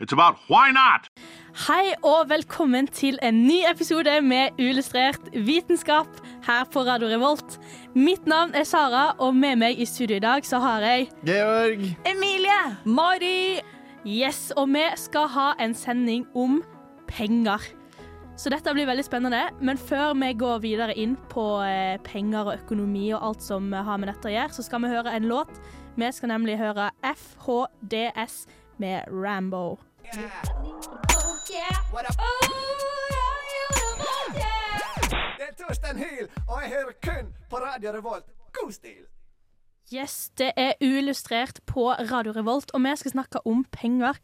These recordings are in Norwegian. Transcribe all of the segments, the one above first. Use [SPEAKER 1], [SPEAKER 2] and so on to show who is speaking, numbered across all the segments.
[SPEAKER 1] it's about why not.
[SPEAKER 2] Hei og velkommen til en ny episode med Uillustrert vitenskap her på Radio Revolt. Mitt navn er Sara, og med meg i studio i dag så har jeg
[SPEAKER 3] Georg.
[SPEAKER 2] Emilie. Mari. Yes, og vi skal ha en sending om penger. Så dette blir veldig spennende, men før vi går videre inn på eh, penger og økonomi og alt som har med dette å gjøre, så skal vi høre en låt. Vi skal nemlig høre FHDS med Rambo.
[SPEAKER 4] Det er Torstein Hyl, og jeg hører kun på Radio Revolt. God stil!
[SPEAKER 2] Yes, det er uillustrert på Radio Revolt, og vi skal snakke om penger.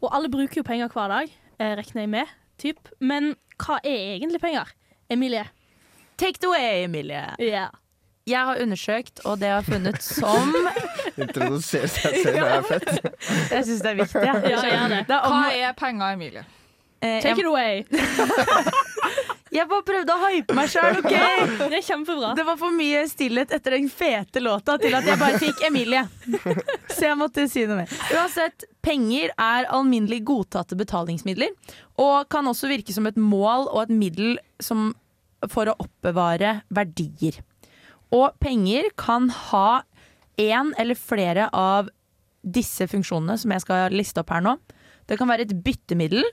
[SPEAKER 2] Og alle bruker jo penger hver dag, eh, regner jeg med. Typ. Men hva er egentlig penger? Emilie?
[SPEAKER 5] Take it away, Emilie.
[SPEAKER 2] Ja.
[SPEAKER 5] Jeg har undersøkt, og det jeg har funnet som
[SPEAKER 3] Introduser seg selv, det er fett.
[SPEAKER 5] Jeg syns det er viktig.
[SPEAKER 2] Ja, gjør det.
[SPEAKER 5] Det er om,
[SPEAKER 6] Hva er penger, Emilie?
[SPEAKER 5] eh,
[SPEAKER 2] Take
[SPEAKER 5] jeg,
[SPEAKER 2] it away.
[SPEAKER 5] jeg bare prøvde å hype meg sjøl, OK?
[SPEAKER 2] Det er kjempebra.
[SPEAKER 5] Det var for mye stillhet etter den fete låta til at jeg bare fikk Emilie. Så jeg måtte si noe mer. Uansett, penger er alminnelig godtatte betalingsmidler, og kan også virke som et mål og et middel som, for å oppbevare verdier. Og penger kan ha én eller flere av disse funksjonene som jeg skal liste opp her nå. Det kan være et byttemiddel,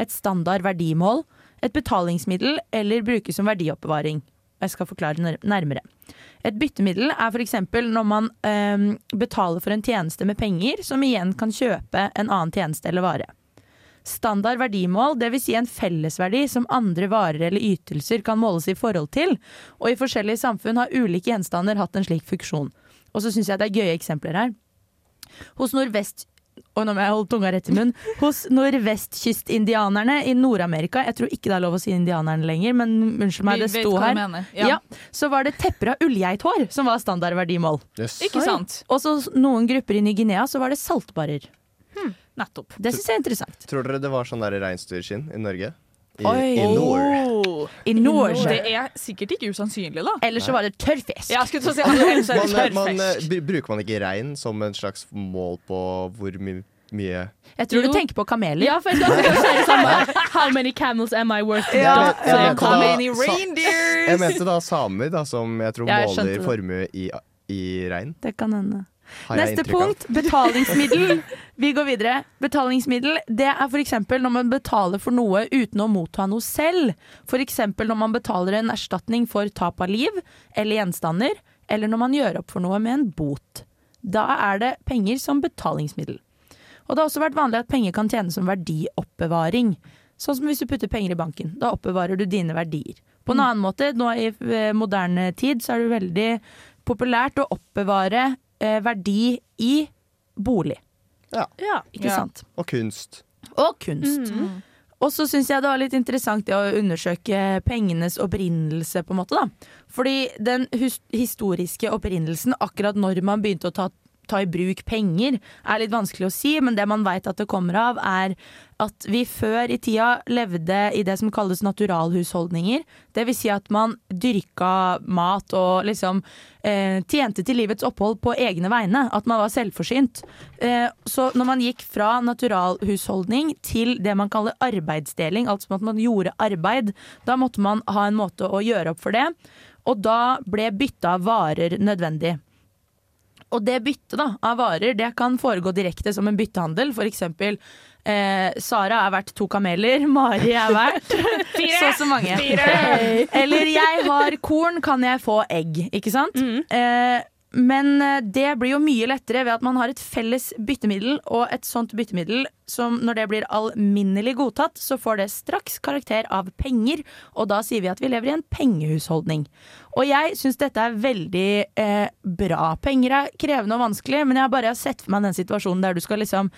[SPEAKER 5] et standard verdimål, et betalingsmiddel eller brukes som verdioppbevaring. Jeg skal forklare nær- nærmere. Et byttemiddel er f.eks. når man eh, betaler for en tjeneste med penger, som igjen kan kjøpe en annen tjeneste eller vare. Standard verdimål, dvs. Si en fellesverdi som andre varer eller ytelser kan måles i forhold til, og i forskjellige samfunn har ulike gjenstander hatt en slik funksjon. Og så syns jeg det er gøye eksempler her. Hos nordvest... Og nå må jeg holde tunga rett i munnen. Hos nordvestkystindianerne i Nord-Amerika, jeg tror ikke det er lov å si indianerne lenger, men unnskyld meg, det sto her. Ja.
[SPEAKER 6] Ja.
[SPEAKER 5] så var det tepper av ullgeithår som var standardverdimål.
[SPEAKER 3] Yes.
[SPEAKER 6] Ikke sant?
[SPEAKER 5] Og så noen grupper i Ny-Guinea så var det saltbarer.
[SPEAKER 6] Nettopp.
[SPEAKER 5] Det syns jeg er interessant.
[SPEAKER 3] Tror dere det var sånn der reinsdyrskinn i Norge? I,
[SPEAKER 5] Oi.
[SPEAKER 3] i nord.
[SPEAKER 6] Oh.
[SPEAKER 5] I nord.
[SPEAKER 6] Det er sikkert ikke usannsynlig, da.
[SPEAKER 5] Eller så var det tørrfisk.
[SPEAKER 6] Ja, skulle si
[SPEAKER 3] Man, man,
[SPEAKER 6] tørrfisk.
[SPEAKER 3] eh, bruker man ikke rein som en slags mål på hvor my mye
[SPEAKER 5] Jeg tror
[SPEAKER 2] Jo.
[SPEAKER 5] du tenker på kameler.
[SPEAKER 2] Ja, for jeg skal si det samme. How many camels am I worth?
[SPEAKER 5] Ja,
[SPEAKER 3] Jeg jeg mente
[SPEAKER 6] How
[SPEAKER 3] da-
[SPEAKER 6] many reindeers?
[SPEAKER 3] Jeg mente da samer, da, som jeg tror
[SPEAKER 5] Ja, jeg
[SPEAKER 3] måler formue i, i rein.
[SPEAKER 5] Det kan hende. Neste punkt, betalingsmiddel. Vi går videre. Betalingsmiddel det er f.eks. når man betaler for noe uten å motta noe selv. F.eks. når man betaler en erstatning for tap av liv eller gjenstander, eller når man gjør opp for noe med en bot. Da er det penger som betalingsmiddel. Og det har også vært vanlig at penger kan tjene som verdioppbevaring. Sånn som hvis du putter penger i banken. Da oppbevarer du dine verdier. På en annen måte, nå i eh, moderne tid, så er det veldig populært å oppbevare verdi i bolig.
[SPEAKER 2] Ja.
[SPEAKER 5] Ikke
[SPEAKER 6] Ja.
[SPEAKER 5] sant?
[SPEAKER 3] Og kunst.
[SPEAKER 5] Og kunst. Og så syns jeg det var litt interessant det å undersøke pengenes opprinnelse, på en måte. da. Fordi den historiske opprinnelsen, akkurat når man begynte å ta, ta i bruk penger, er litt vanskelig å si, men det man veit at det kommer av, er at vi før i tida levde i det som kalles naturalhusholdninger. Det vil si at man dyrka mat og liksom eh, tjente til livets opphold på egne vegne. At man var selvforsynt. Eh, så når man gikk fra naturalhusholdning til det man kaller arbeidsdeling, altså at man gjorde arbeid, da måtte man ha en måte å gjøre opp for det. Og da ble bytte av varer nødvendig. Og det byttet av varer det kan foregå direkte som en byttehandel. For eksempel eh, Sara er verdt to kameler, Mari er verdt så og så mange. Eller jeg har korn, kan jeg få egg? Ikke sant? Eh, men eh, det blir jo mye lettere ved at man har et felles byttemiddel, og et sånt byttemiddel som når det blir alminnelig godtatt, så får det straks karakter av penger, og da sier vi at vi lever i en pengehusholdning. Og jeg syns dette er veldig eh, bra. Penger er krevende og vanskelig, men jeg har bare sett for meg den situasjonen der du skal liksom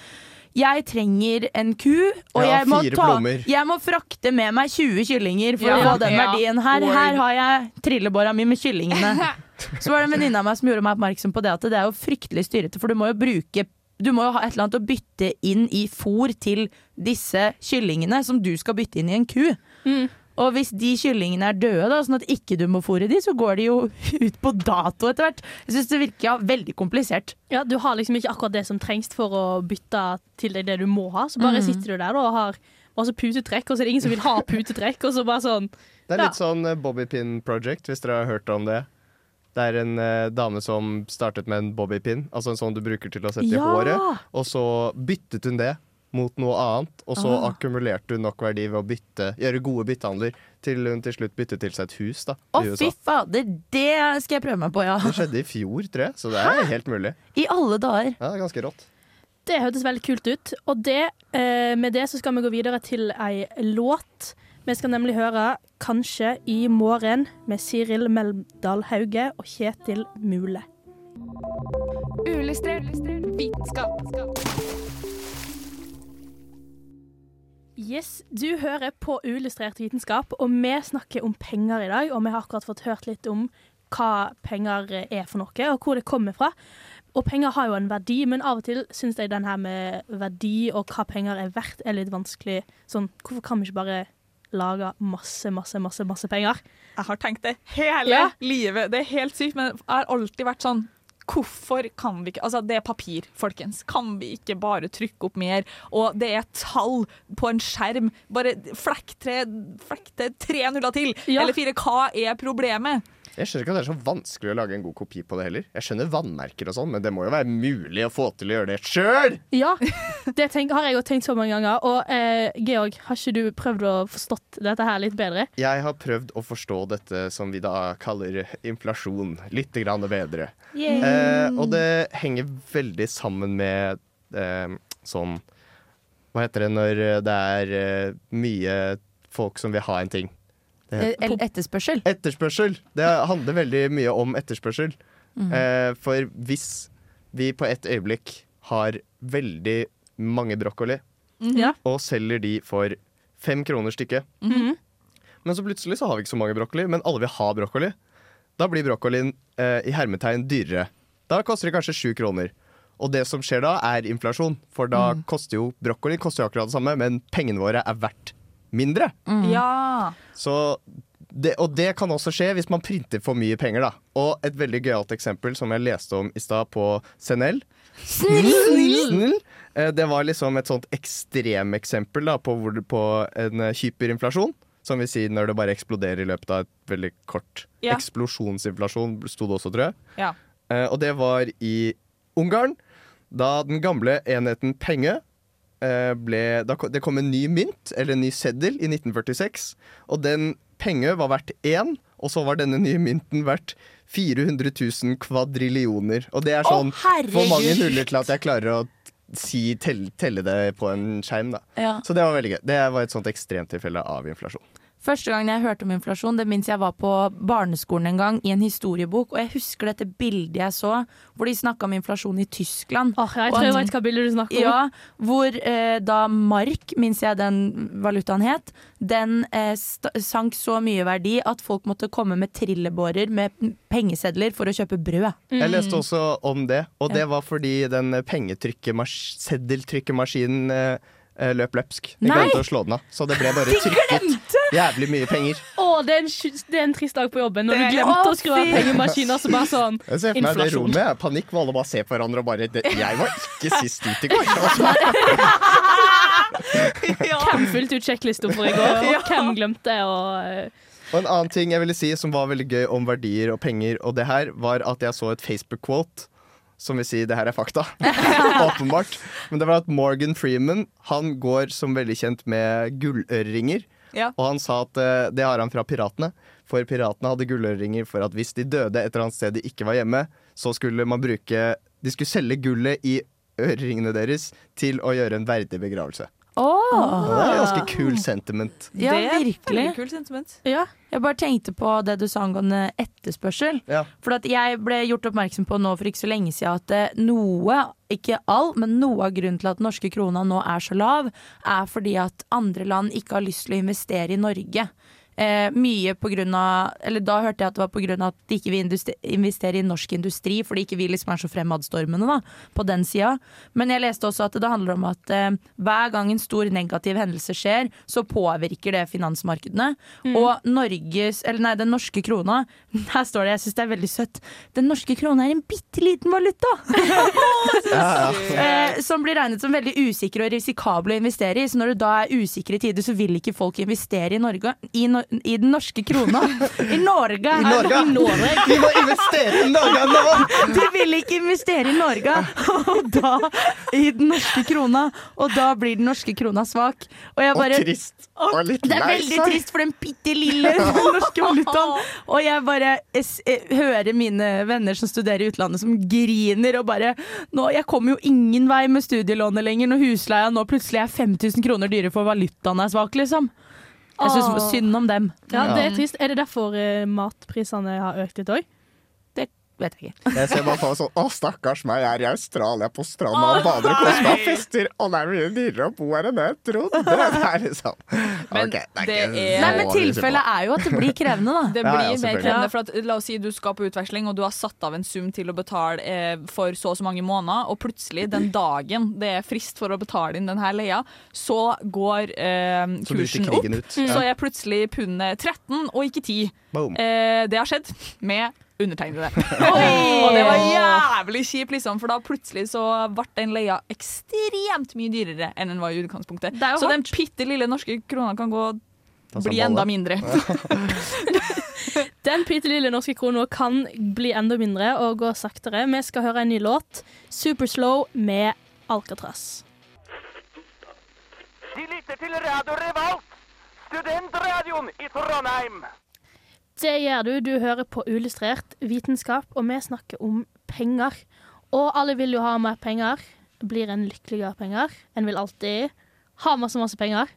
[SPEAKER 5] jeg trenger en ku, og
[SPEAKER 3] Ja,
[SPEAKER 5] jeg, må ta, jeg må frakte med meg 20 kyllinger for
[SPEAKER 6] Ja.
[SPEAKER 5] å få den
[SPEAKER 6] Ja.
[SPEAKER 5] verdien her. Her har jeg trillebåra mi med kyllingene. Så var det en venninne av meg som gjorde meg oppmerksom på det at det er jo fryktelig styrete, for du må jo bruke du må jo ha et eller annet å bytte inn i fôr til disse kyllingene som du skal bytte inn i en ku.
[SPEAKER 2] Mm.
[SPEAKER 5] Og hvis de kyllingene er døde, da, sånn at ikke du må fôre de, så går de jo ut på dato etter hvert. Jeg syns det virker ja, veldig komplisert.
[SPEAKER 2] Ja, Du har liksom ikke akkurat det som trengs for å bytte til deg det du må ha. Så bare
[SPEAKER 5] mm.
[SPEAKER 2] sitter du der da, og har masse putetrekk, og så er det ingen som vil ha putetrekk. Og så bare sånn
[SPEAKER 3] Det er
[SPEAKER 2] Ja.
[SPEAKER 3] litt sånn eh, bobbypin project, hvis dere har hørt om det. Det er en eh, dame som startet med en bobbypin, altså en sånn du bruker til å sette i
[SPEAKER 5] Ja!
[SPEAKER 3] håret. Og så byttet hun det mot noe annet, og så
[SPEAKER 5] Ah.
[SPEAKER 3] akkumulerte hun nok verdi ved å bytte, gjøre gode byttehandler, til hun til slutt byttet til seg et hus da,
[SPEAKER 5] Å,
[SPEAKER 3] i
[SPEAKER 5] fy
[SPEAKER 3] USA.
[SPEAKER 5] fader, det skal jeg prøve meg på, ja.
[SPEAKER 3] Det skjedde i fjor, tror jeg, så det er helt mulig.
[SPEAKER 5] I alle dager.
[SPEAKER 3] Ja, det er ganske rått.
[SPEAKER 2] Det hørtes veldig kult ut. Og det, eh, med det så skal vi gå videre til ei låt. Vi skal nemlig høre 'Kanskje i morgen' med Siril Meldal Hauge og Kjetil Mule.
[SPEAKER 6] Vitenskap.
[SPEAKER 2] Yes, Du hører på Uillustrert vitenskap, og vi snakker om penger i dag. Og vi har akkurat fått hørt litt om hva penger er for noe, og hvor det kommer fra. Og penger har jo en verdi, men av og til syns jeg den her med verdi og hva penger er verdt, er litt vanskelig. Sånn, hvorfor kan vi ikke bare lage masse, masse, masse, masse penger?
[SPEAKER 7] Jeg har tenkt det hele
[SPEAKER 2] Ja.
[SPEAKER 7] livet. Det er helt sykt, men jeg har alltid vært sånn Hvorfor kan vi ikke Altså, det er papir, folkens. Kan vi ikke bare trykke opp mer? Og det er tall på en skjerm. Bare flekk tre, flekk til tre nuller til.
[SPEAKER 2] Ja.
[SPEAKER 7] Eller fire. Hva er problemet?
[SPEAKER 3] Jeg skjønner ikke at det er så vanskelig å lage en god kopi på det heller. Jeg skjønner vannmerker og sånn, men det må jo være mulig å få til å gjøre det sjøl!
[SPEAKER 2] Ja, det tenk, har jeg jo tenkt så mange ganger. Og eh, Georg, har ikke du prøvd å forstått dette her litt bedre?
[SPEAKER 3] Jeg har prøvd å forstå dette som vi da kaller inflasjon, litt grann bedre. Eh, og det henger veldig sammen med eh, sånn Hva heter det når det er eh, mye folk som vil ha en ting?
[SPEAKER 5] Eh, Eller etterspørsel.
[SPEAKER 3] Etterspørsel. Det handler veldig mye om etterspørsel.
[SPEAKER 5] Mm.
[SPEAKER 3] Eh, for hvis vi på et øyeblikk har veldig mange brokkoli,
[SPEAKER 2] Ja.
[SPEAKER 3] og selger de for fem kroner stykket,
[SPEAKER 2] Mhm.
[SPEAKER 3] men så plutselig så har vi ikke så mange brokkoli, men alle vil ha brokkoli. Da blir brokkolien eh, i hermetegn dyrere. Da koster det kanskje sju kroner. Og det som skjer da, er inflasjon. For da koster jo brokkoli koster jo akkurat det samme, men pengene våre er verdt mindre.
[SPEAKER 7] Ja.
[SPEAKER 3] Så det, og det kan også skje hvis man printer for mye penger. da Og et veldig gøyalt eksempel som jeg leste om i stad på CNL. Snill! Eh, Det var liksom et sånt ekstremeksempel på, på en eh, hyperinflasjon. Som vil si når det bare eksploderer i løpet av et veldig kort
[SPEAKER 7] Ja.
[SPEAKER 3] Eksplosjonsinflasjon, sto det også, tror jeg.
[SPEAKER 7] Ja.
[SPEAKER 3] Eh, og det var i Ungarn, da den gamle enheten penge ble da, ko- Det kom en ny mynt, eller en ny seddel, i 1946. Og den penge var verdt én, og så var denne nye mynten verdt 400 000 kvadrillioner. Og det er sånn for mange nuller til at jeg klarer å si, telle, telle det på en skjerm. da
[SPEAKER 5] Ja.
[SPEAKER 3] Så det var veldig gøy. Det var et sånt ekstremtilfelle av inflasjon.
[SPEAKER 5] Første gang jeg hørte om inflasjon, det minnes jeg var på barneskolen en gang, i en historiebok. Og jeg husker dette bildet jeg så, hvor de snakka om inflasjon i Tyskland.
[SPEAKER 2] Åh, jeg tror jeg vet hva bildet du snakker om.
[SPEAKER 5] Ja, hvor eh, da mark, minnes jeg den valutaen het, den eh, st sank så mye verdi at folk måtte komme med trillebårer med pengesedler for å kjøpe brød.
[SPEAKER 3] Jeg
[SPEAKER 2] Mm.
[SPEAKER 3] leste også om det, og det var fordi den pengetrykkemas- seddeltrykkemaskinen eh, løp løpsk. Jeg
[SPEAKER 5] Nei!
[SPEAKER 3] glemte å slå den av, så det ble bare trykket jævlig mye penger.
[SPEAKER 2] Å, det er, en, det er en trist dag på jobben når
[SPEAKER 7] Det
[SPEAKER 2] du glemte
[SPEAKER 5] Å,
[SPEAKER 2] å skru av pengemaskinen. Så bare sånn
[SPEAKER 3] Jeg ser for meg det rommet panikk hvor alle bare ser på hverandre og bare det, 'Jeg var ikke sist ut i går'. Altså.
[SPEAKER 2] Hvem fulgte ut sjekklista for i går, og hvem glemte å eh,
[SPEAKER 3] Og en annen ting jeg ville si som var veldig gøy om verdier og penger, og det her, var at jeg så et Facebook-quote. Som vil si det her er fakta. Åpenbart. Men det var at Morgan Freeman Han går som veldig kjent med gullørringer.
[SPEAKER 7] Ja.
[SPEAKER 3] Og han sa at uh, det har han fra piratene. For piratene hadde gullørringer for at hvis de døde et eller annet sted de ikke var hjemme, så skulle man bruke De skulle selge gullet i øreringene deres til å gjøre en verdig begravelse.
[SPEAKER 5] Åh.
[SPEAKER 3] Og det er ganske kul sentiment.
[SPEAKER 5] Ja,
[SPEAKER 7] Det er
[SPEAKER 5] virkelig.
[SPEAKER 7] veldig sentiment.
[SPEAKER 5] Ja. Jeg bare tenkte på det du sa angående etterspørsel.
[SPEAKER 3] Ja.
[SPEAKER 5] For at jeg ble gjort oppmerksom på nå for ikke så lenge siden at eh, noe, ikke all, men noe av grunnen til at norske krona nå er så lav, er fordi at andre land ikke har lyst til å investere i Norge. Eh, mye på grunn av Eller da hørte jeg at det var av at de ikke vil investere i norsk industri, fordi ikke vi liksom er så fremadstormende da, på den sida. Men jeg leste også at det handler om at eh, hver gang en stor negativ hendelse skjer, så påvirker det finansmarkedene. Og Norges, eller nei, den norske krona Her står det, jeg syns det er veldig søtt. Den norske krona er en bitte liten valuta! eh, som blir regnet som veldig usikker og risikabel å investere i. Så når du da er usikre tider, så vil ikke folk investere i Norge. I, no, i den norske krona. I Norge!
[SPEAKER 3] I Norge! Vi må investere i Norge nå!
[SPEAKER 5] De vil ikke investere i Norge, og da i den norske krona. Og da blir den norske krona svak. Og bare
[SPEAKER 3] Og trist. Og litt
[SPEAKER 5] det er veldig trist for den bitte lille norske valutaen. Og jeg bare jeg eh, hører mine venner som studerer i utlandet, som griner og bare nå, Jeg kommer jo ingen vei med studielånet lenger når husleia nå plutselig er 5000 kroner dyrere for valutaen er svak, liksom. Jeg syns synd om dem.
[SPEAKER 2] Ja, det er trist. Er det derfor eh, matprisene har økt litt òg?
[SPEAKER 5] Det vet jeg ikke.
[SPEAKER 3] Jeg ser bare for meg sånn Å, stakkars meg, jeg er i Australia på stranda og bader og koser meg og fester. Å, det er mye dyrere å bo her enn jeg trodde. Det er liksom
[SPEAKER 7] Men
[SPEAKER 3] okay, det er
[SPEAKER 7] det
[SPEAKER 3] ikke
[SPEAKER 7] er-
[SPEAKER 3] så
[SPEAKER 5] Nei, men tilfellet er jo at det blir krevende, da.
[SPEAKER 7] Det blir
[SPEAKER 3] ja,
[SPEAKER 7] mer krevende, for at, La oss si du skal på utveksling, og du har satt av en sum til å betale eh, for så og så mange måneder, og plutselig, den dagen det er frist for å betale inn denne leia, så går eh,
[SPEAKER 3] Så
[SPEAKER 7] kursen opp.
[SPEAKER 3] ut.
[SPEAKER 7] Så er plutselig pundet 13 og ikke 10.
[SPEAKER 3] Boom.
[SPEAKER 7] Eh, det har skjedd med undertegnede. og det var jævlig kjipt, liksom, for da plutselig så ble den leia ekstremt mye dyrere enn den var i utgangspunktet. Så den bitte lille norske krona kan gå bli enda mindre.
[SPEAKER 2] Den bitte lille norske krona kan bli enda mindre og gå saktere. Vi skal høre en ny låt, 'Superslow' med Alcatraz.
[SPEAKER 4] De lytter til Radio Revolt, studentradioen i Trondheim.
[SPEAKER 2] Det gjør du. Du hører på Illustrert vitenskap, og vi snakker om penger. Og alle vil jo ha mer penger. Blir en lykkeligere penger. En vil alltid ha masse, masse penger.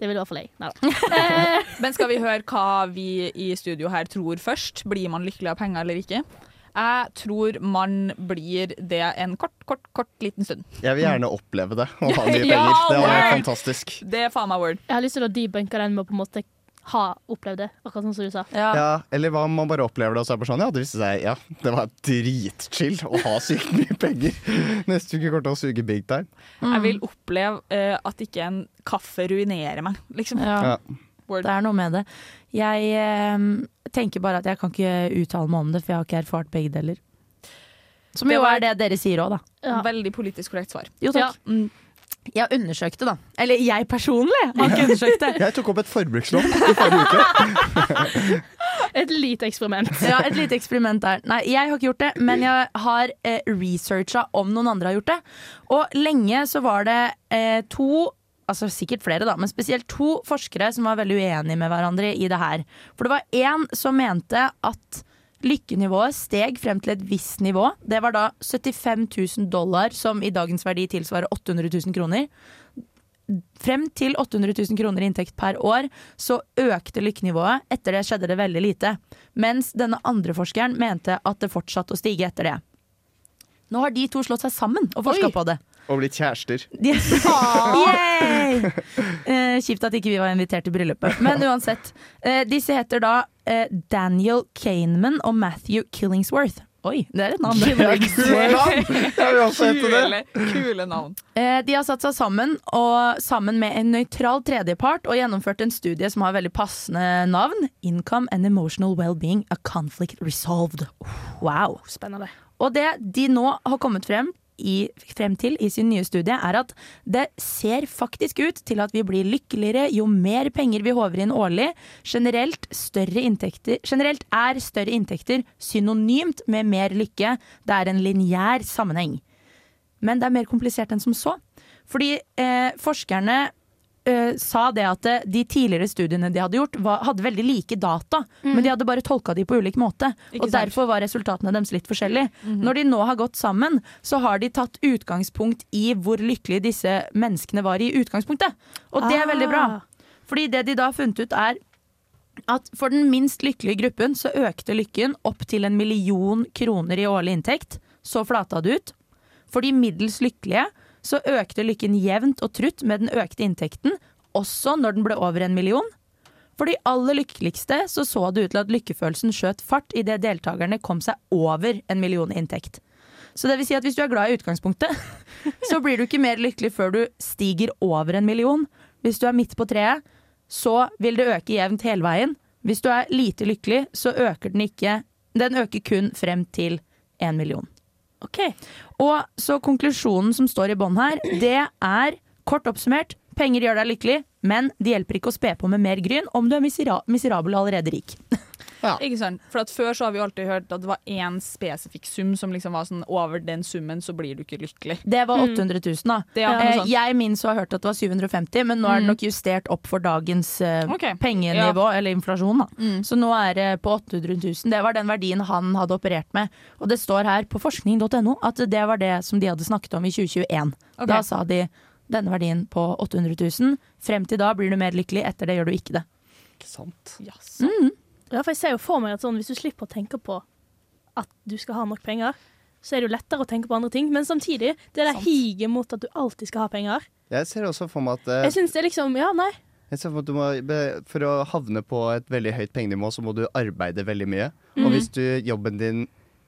[SPEAKER 2] Det vil i hvert fall jeg. Neida.
[SPEAKER 7] Men skal vi høre hva vi i studio her tror først? Blir man lykkelig av penger eller ikke? Jeg tror man blir det en kort, kort, kort liten stund.
[SPEAKER 3] Jeg vil gjerne oppleve det, å ha mye
[SPEAKER 7] Ja,
[SPEAKER 3] penger. Det var fantastisk.
[SPEAKER 7] Det er faen meg word.
[SPEAKER 2] Jeg har lyst til å debunke den med å på en måte ha opplevd det, akkurat som du sa.
[SPEAKER 3] Ja, eller hva om man bare opplever det og så er det sånn Ja, det viste seg Ja, det var dritchill å ha sykt mye penger. Neste uke kommer til å suge big time.
[SPEAKER 7] Jeg vil oppleve uh, at ikke en kaffe ruinerer meg, liksom.
[SPEAKER 5] Ja.
[SPEAKER 3] Ja.
[SPEAKER 7] Word.
[SPEAKER 5] Det er noe med det. Jeg uh, tenker bare at jeg kan ikke uttale meg om det, for jeg har ikke erfart begge deler. Som jo er det dere sier òg, da.
[SPEAKER 2] Ja.
[SPEAKER 7] Veldig politisk korrekt svar.
[SPEAKER 5] Jo, takk. Mm. Jeg undersøkte, da. Eller jeg personlig har ikke undersøkt det.
[SPEAKER 3] Jeg tok opp et forbrukslån i forrige uke.
[SPEAKER 2] Et lite eksperiment.
[SPEAKER 5] Ja, Et lite eksperiment der. Nei, jeg har ikke gjort det, men jeg har eh, researcha om noen andre har gjort det. Og lenge så var det eh, to Altså sikkert flere, da, men spesielt to forskere som var veldig uenige med hverandre i det her. For det var én som mente at lykkenivået steg frem til et visst nivå. Det var da 75 000 dollar, som i dagens verdi tilsvarer 800 000 kroner. Frem til 800 000 kroner i inntekt per år, så økte lykkenivået. Etter det skjedde det veldig lite. Mens denne andre forskeren mente at det fortsatte å stige etter det. Nå har de to slått seg sammen og forska på det.
[SPEAKER 3] Og blitt kjærester.
[SPEAKER 5] Yay! Eh, kjipt at ikke vi var invitert til bryllupet. Men uansett. Eh, disse heter da eh, Daniel Kahneman og Matthew Killingsworth. Oi, det er et navn.
[SPEAKER 3] Er kule navn!
[SPEAKER 7] Kule navn.
[SPEAKER 5] Eh, De har satt seg sammen og sammen med en nøytral tredjepart og gjennomført en studie som har veldig passende navn. Income and Emotional well-being, a Conflict Resolved. Wow.
[SPEAKER 2] Spennende.
[SPEAKER 5] Og det de nå har kommet frem, i, frem til i sin nye studie, er at det ser faktisk ut til at vi blir lykkeligere jo mer penger vi håver inn årlig. Generelt, generelt er større inntekter synonymt med mer lykke. Det er en lineær sammenheng. Men det er mer komplisert enn som så. Fordi eh, forskerne eh, sa det at eh, de tidligere studiene de hadde gjort, var, hadde veldig like data,
[SPEAKER 2] Mm.
[SPEAKER 5] men de hadde bare tolka de på ulik måte.
[SPEAKER 7] Ikke
[SPEAKER 5] og
[SPEAKER 7] sant.
[SPEAKER 5] derfor var resultatene deres litt forskjellige.
[SPEAKER 7] Mhm.
[SPEAKER 5] Når de nå har gått sammen, så har de tatt utgangspunkt i hvor lykkelige disse menneskene var i utgangspunktet. Og det er veldig bra.
[SPEAKER 2] Ah.
[SPEAKER 5] Fordi det de da har funnet ut er at for den minst lykkelige gruppen så økte lykken opp til en million kroner i årlig inntekt. Så flata det ut. For de middels lykkelige så økte lykken jevnt og trutt med den økte inntekten, også når den ble over en million. For de aller lykkeligste så så det ut til at lykkefølelsen skjøt fart idet deltakerne kom seg over en million i inntekt. Så det vil si at hvis du er glad i utgangspunktet, så blir du ikke mer lykkelig før du stiger over en million. Hvis du er midt på treet, så vil det øke jevnt hele veien. Hvis du er lite lykkelig, så øker den ikke Den øker kun frem til en million. Og så konklusjonen som står i bånn her, det er kort oppsummert penger gjør deg lykkelig, men det hjelper ikke å spe på med mer gryn om du er misera miserabel og allerede rik.
[SPEAKER 7] Ikke sant? For at Før så har vi alltid hørt at det var én spesifikk sum som liksom var sånn over den summen så blir du ikke lykkelig.
[SPEAKER 5] Det var 800 000, da.
[SPEAKER 7] Det er noe
[SPEAKER 5] Eh, jeg minst har hørt at det var 750, men nå er det
[SPEAKER 7] Mm.
[SPEAKER 5] nok justert opp for dagens eh,
[SPEAKER 7] Ok.
[SPEAKER 5] pengenivå,
[SPEAKER 7] Ja.
[SPEAKER 5] eller inflasjon. Da.
[SPEAKER 7] Mm.
[SPEAKER 5] Så nå er det på 800 000. Det var den verdien han hadde operert med. Og det står her på forskning.no at det var det som de hadde snakket om i 2021.
[SPEAKER 7] Okay.
[SPEAKER 5] Da sa de denne verdien på 800 000. Frem til da blir du mer lykkelig, etter det gjør du ikke det.
[SPEAKER 3] Ikke sant?
[SPEAKER 5] Mm.
[SPEAKER 2] Ja, for jeg ser jo for meg at sånn, hvis du slipper å tenke på at du skal ha nok penger, så er det jo lettere å tenke på andre ting. Men samtidig, det der higet mot at du alltid skal ha penger
[SPEAKER 3] Jeg ser også for meg at eh,
[SPEAKER 2] Jeg syns det liksom Ja, nei.
[SPEAKER 3] Jeg ser for, meg at du må, be- for å havne på et veldig høyt pengenivå, så må du arbeide veldig mye.
[SPEAKER 2] Mhm.
[SPEAKER 3] Og hvis du, jobben din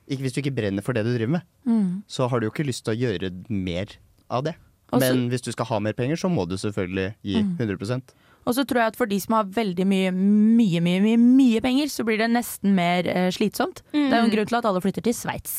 [SPEAKER 3] ikke, Hvis du ikke brenner for det du driver med,
[SPEAKER 5] Mm.
[SPEAKER 3] så har du jo ikke lyst til å gjøre mer av det.
[SPEAKER 5] Og så-
[SPEAKER 3] Men hvis du skal ha mer penger, så må du selvfølgelig gi
[SPEAKER 5] Mm.
[SPEAKER 3] 100
[SPEAKER 5] Og så tror jeg at for de som har veldig mye, mye, mye, mye, mye penger, så blir det nesten mer eh, slitsomt.
[SPEAKER 2] Mm.
[SPEAKER 5] Det er jo en grunn til at alle flytter til Sveits.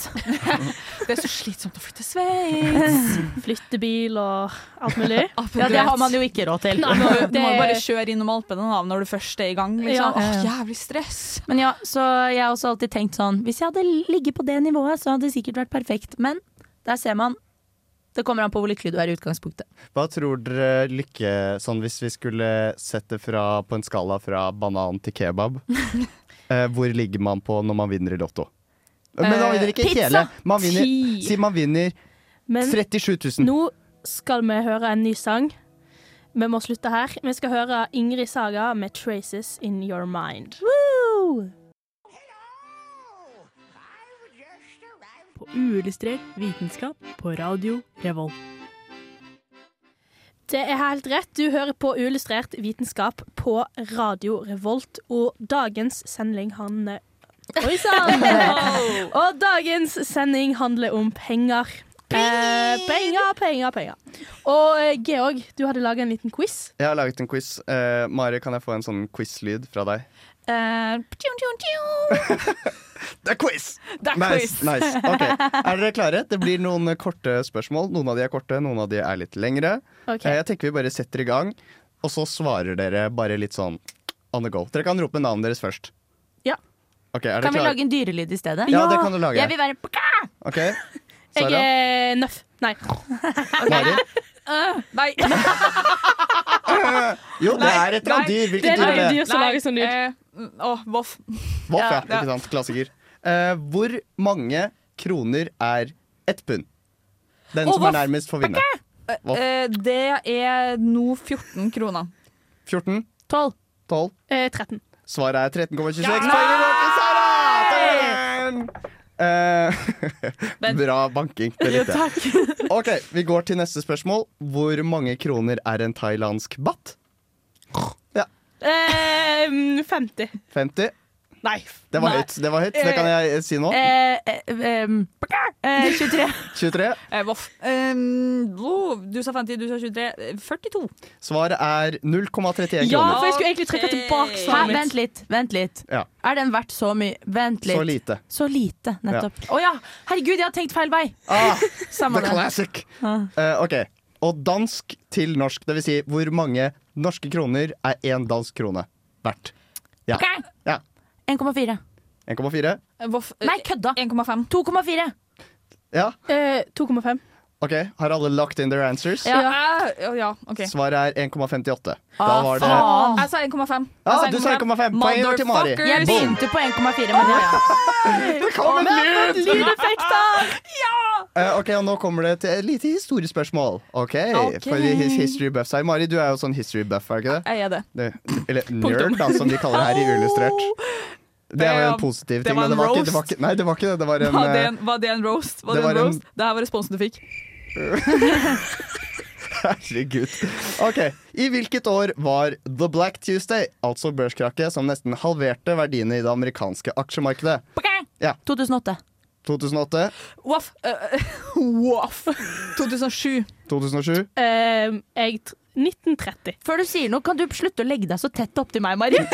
[SPEAKER 7] Det er så slitsomt å flytte til Sveits.
[SPEAKER 2] Flyttebil og alt mulig.
[SPEAKER 5] Ja, det har man jo ikke råd til.
[SPEAKER 7] Nei, må, du må
[SPEAKER 2] Det-
[SPEAKER 7] bare kjøre innom Alpene da, når du først er i gang. Liksom.
[SPEAKER 5] Ja.
[SPEAKER 7] Åh, jævlig stress.
[SPEAKER 5] Men ja, så jeg har også alltid tenkt sånn Hvis jeg hadde ligget på det nivået, så hadde det sikkert vært perfekt. Men der ser man. Det kommer an på hvor lykkelig du er i utgangspunktet.
[SPEAKER 3] Hva tror dere lykke Sånn hvis vi skulle sette fra, på en skala fra banan til kebab, eh, hvor ligger man på når man vinner i Lotto? Men man vinner ikke
[SPEAKER 2] pizza!
[SPEAKER 3] hele. Man vinner, si man vinner
[SPEAKER 2] Men
[SPEAKER 3] 37 000.
[SPEAKER 2] nå skal vi høre en ny sang. Vi må slutte her. Vi skal høre Ingrid Saga med 'Traces In Your Mind'.
[SPEAKER 8] På uillustrert vitenskap på radio Revolt.
[SPEAKER 2] Det er helt rett. Du hører på Uillustrert vitenskap på Radio Revolt, og dagens sending handler Oi sann! og dagens sending handler om penger. Eh, penger, penger, penger. Og eh, Georg, du hadde laga en liten quiz.
[SPEAKER 3] Jeg har laget en quiz. Eh, Mari, kan jeg få en sånn quiz-lyd fra deg?
[SPEAKER 7] Eh, tjum, tjum, tjum.
[SPEAKER 3] Det er quiz!
[SPEAKER 7] Det er
[SPEAKER 3] nice,
[SPEAKER 7] quiz.
[SPEAKER 3] nice. Okay. Er dere klare? Det blir noen korte spørsmål. Noen av de er korte, noen av de er litt lengre.
[SPEAKER 2] Ok.
[SPEAKER 3] Eh, Jeg tenker vi bare setter i gang, og så svarer dere bare litt sånn on the go. Dere kan rope navnet deres først.
[SPEAKER 5] Ja.
[SPEAKER 3] Okay, er
[SPEAKER 5] Kan
[SPEAKER 3] dere
[SPEAKER 5] vi
[SPEAKER 3] klare?
[SPEAKER 5] lage en dyrelyd i stedet?
[SPEAKER 3] Ja, det kan du lage.
[SPEAKER 5] Jeg vil være
[SPEAKER 3] okay.
[SPEAKER 2] Jeg er nøff. Nei.
[SPEAKER 3] Mari?
[SPEAKER 7] Nei.
[SPEAKER 3] Jo, det er et eller annet dyr. Hvilket dyr er det?
[SPEAKER 2] som lager sånn lyd.
[SPEAKER 7] Eh, Åh, voff.
[SPEAKER 3] Voff, ja.
[SPEAKER 7] Ja, ja.
[SPEAKER 3] Ikke sant? Klassiker. Eh, hvor mange kroner er ett pund? Den
[SPEAKER 7] Å,
[SPEAKER 3] som er nærmest, får vinne. Voff.
[SPEAKER 7] Eh, det er nå 14 kroner.
[SPEAKER 3] 14?
[SPEAKER 5] 12.
[SPEAKER 3] 12?
[SPEAKER 2] Eh, 13.
[SPEAKER 3] Svaret er 13,26. Poenget går til Sara! Eh, bra banking. Det likte jeg. Ok, Vi går til neste spørsmål. Hvor mange kroner er en thailandsk baht? Ja,
[SPEAKER 2] Eh, 50.
[SPEAKER 3] 50.
[SPEAKER 2] Nei.
[SPEAKER 3] Det var
[SPEAKER 2] Nei.
[SPEAKER 3] høyt. Det var høyt, det kan jeg si nå.
[SPEAKER 5] Eh, eh, eh, 23.
[SPEAKER 3] 23.
[SPEAKER 7] Eh, voff. Eh, oh, du sa 50, du sa 23. Eh, 42.
[SPEAKER 3] Svaret er 0,31
[SPEAKER 2] Ja,
[SPEAKER 3] kroner.
[SPEAKER 2] for jeg skulle egentlig trekke tilbake svaret mitt.
[SPEAKER 5] vent litt. Vent litt.
[SPEAKER 3] Ja.
[SPEAKER 5] Er den verdt så mye? Vent litt.
[SPEAKER 3] Så lite.
[SPEAKER 5] Så lite, nettopp. Å ja! Herregud, jeg har tenkt feil vei!
[SPEAKER 3] Ah, the classic.
[SPEAKER 5] Ah.
[SPEAKER 3] Uh, ok, Og dansk til norsk, det vil si hvor mange norske kroner er én dansk krone verdt? Ja.
[SPEAKER 5] Ok.
[SPEAKER 3] ja.
[SPEAKER 5] 1,4.
[SPEAKER 3] 1,4.
[SPEAKER 7] Eh, voff. Eh,
[SPEAKER 5] Nei, kødda!
[SPEAKER 7] 1,5.
[SPEAKER 5] 2,4.
[SPEAKER 3] Ja.
[SPEAKER 2] Eh, 2,5.
[SPEAKER 3] Ok, Har alle lagt in their answers?
[SPEAKER 7] Ja, ja, ja OK.
[SPEAKER 3] Svaret er 1,58. Da
[SPEAKER 5] Ah,
[SPEAKER 3] var det
[SPEAKER 5] faen.
[SPEAKER 7] Jeg sa 1,5.
[SPEAKER 3] Ja, du sa 1,5. Poeng går til Mari.
[SPEAKER 5] Jeg begynte på 1,4, men.
[SPEAKER 3] Det kom en lyd!
[SPEAKER 2] Lydeffekter!
[SPEAKER 3] Eh, ok, og Nå kommer det til et lite historiespørsmål. Ok,
[SPEAKER 7] Ok.
[SPEAKER 3] For his- history buff her. Mari, du er jo sånn history buff, er ikke det?
[SPEAKER 7] Jeg er det.
[SPEAKER 3] Du, eller nerd, da, som de kaller det her i Uillustrert. Det var jo en positiv
[SPEAKER 7] Det
[SPEAKER 3] ting. men det var ikke, det var ikke, nei, det var ikke det. Det var en,
[SPEAKER 7] Var det
[SPEAKER 3] eh,
[SPEAKER 7] en, var det en roast? Var
[SPEAKER 3] det
[SPEAKER 7] det, en
[SPEAKER 3] en-
[SPEAKER 7] roast? Det her var responsen du fikk.
[SPEAKER 3] Herregud. Ok, I hvilket år var The Black Tuesday, altså børskrakket, som nesten halverte verdiene i det amerikanske aksjemarkedet? Ja.
[SPEAKER 5] 2008.
[SPEAKER 3] 2008?
[SPEAKER 7] Waff. Waff. 2007.
[SPEAKER 3] 2007?
[SPEAKER 2] Uh, jeg tr- 1930.
[SPEAKER 5] Før du sier noe, kan du slutte å legge deg så tett opptil meg, Mari?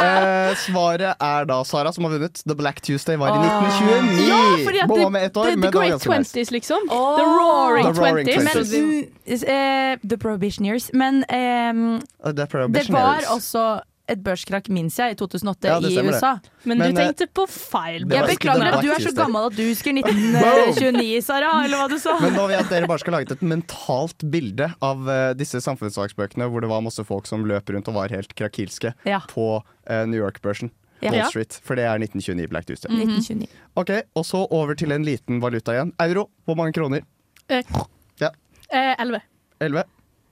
[SPEAKER 3] Eh, svaret er da Sara som har vunnet. The Black Tuesday var i 1929.
[SPEAKER 2] Ja, fordi at
[SPEAKER 3] Bomma med ett år,
[SPEAKER 2] the,
[SPEAKER 3] men
[SPEAKER 2] the
[SPEAKER 3] det var
[SPEAKER 2] Great
[SPEAKER 3] ganske nice.
[SPEAKER 2] Twenties, liksom. The Roaring
[SPEAKER 3] The Roaring
[SPEAKER 2] Twenties.
[SPEAKER 5] Men,
[SPEAKER 3] Twenties.
[SPEAKER 5] mm, eh, the Prohibitioners. Men ehm,
[SPEAKER 3] The
[SPEAKER 5] det var
[SPEAKER 3] Prohibitionaries.
[SPEAKER 5] også et børskrakk, minnes jeg, i 2008
[SPEAKER 3] Ja,
[SPEAKER 5] i. USA.
[SPEAKER 2] Men,
[SPEAKER 3] Men,
[SPEAKER 2] du
[SPEAKER 3] eh,
[SPEAKER 2] tenkte på feil.
[SPEAKER 3] det
[SPEAKER 5] Jeg beklager at du er så gammel at du husker 1929, Sara, eller hva du sa.
[SPEAKER 3] Men nå vil jeg at dere bare skal lage et mentalt bilde av eh, disse samfunnsfagsbøkene hvor det var masse folk som løp rundt og var helt krakilske
[SPEAKER 5] Ja.
[SPEAKER 3] på uh, New York-børsen.
[SPEAKER 5] Ja.
[SPEAKER 3] Wall Street. For det er 1929 Black Tuesday.
[SPEAKER 5] 1929.
[SPEAKER 3] Ok, Og så over til en liten valuta igjen. Euro. Hvor mange kroner?
[SPEAKER 2] Eh,
[SPEAKER 3] Ja.
[SPEAKER 2] eh, 11.
[SPEAKER 3] 11.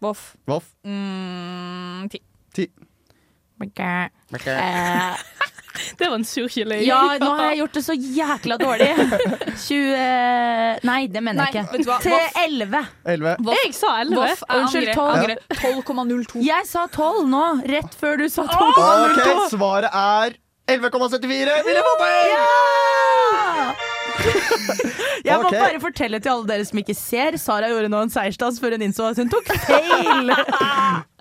[SPEAKER 7] Voff.
[SPEAKER 3] Voff.
[SPEAKER 7] Mm, 10.
[SPEAKER 3] 10.
[SPEAKER 5] Eh,
[SPEAKER 2] Det var en surkylling.
[SPEAKER 5] ja, nå har jeg gjort det så jækla dårlig. 20 Nei, det mener jeg
[SPEAKER 7] Nei,
[SPEAKER 5] ikke. Til
[SPEAKER 7] Voff.
[SPEAKER 5] 11.
[SPEAKER 3] 11.
[SPEAKER 2] Jeg sa 11.
[SPEAKER 7] Voff. Jeg
[SPEAKER 5] Unnskyld, 12.
[SPEAKER 7] 12,02.
[SPEAKER 5] Jeg sa 12 nå, rett før du sa 12,02.
[SPEAKER 3] Ok, svaret er 11,74. Vil jeg?
[SPEAKER 5] Jeg må
[SPEAKER 3] okay.
[SPEAKER 5] bare fortelle til alle dere som ikke ser. Sara gjorde nå en seiersdans før hun innså at hun tok feil.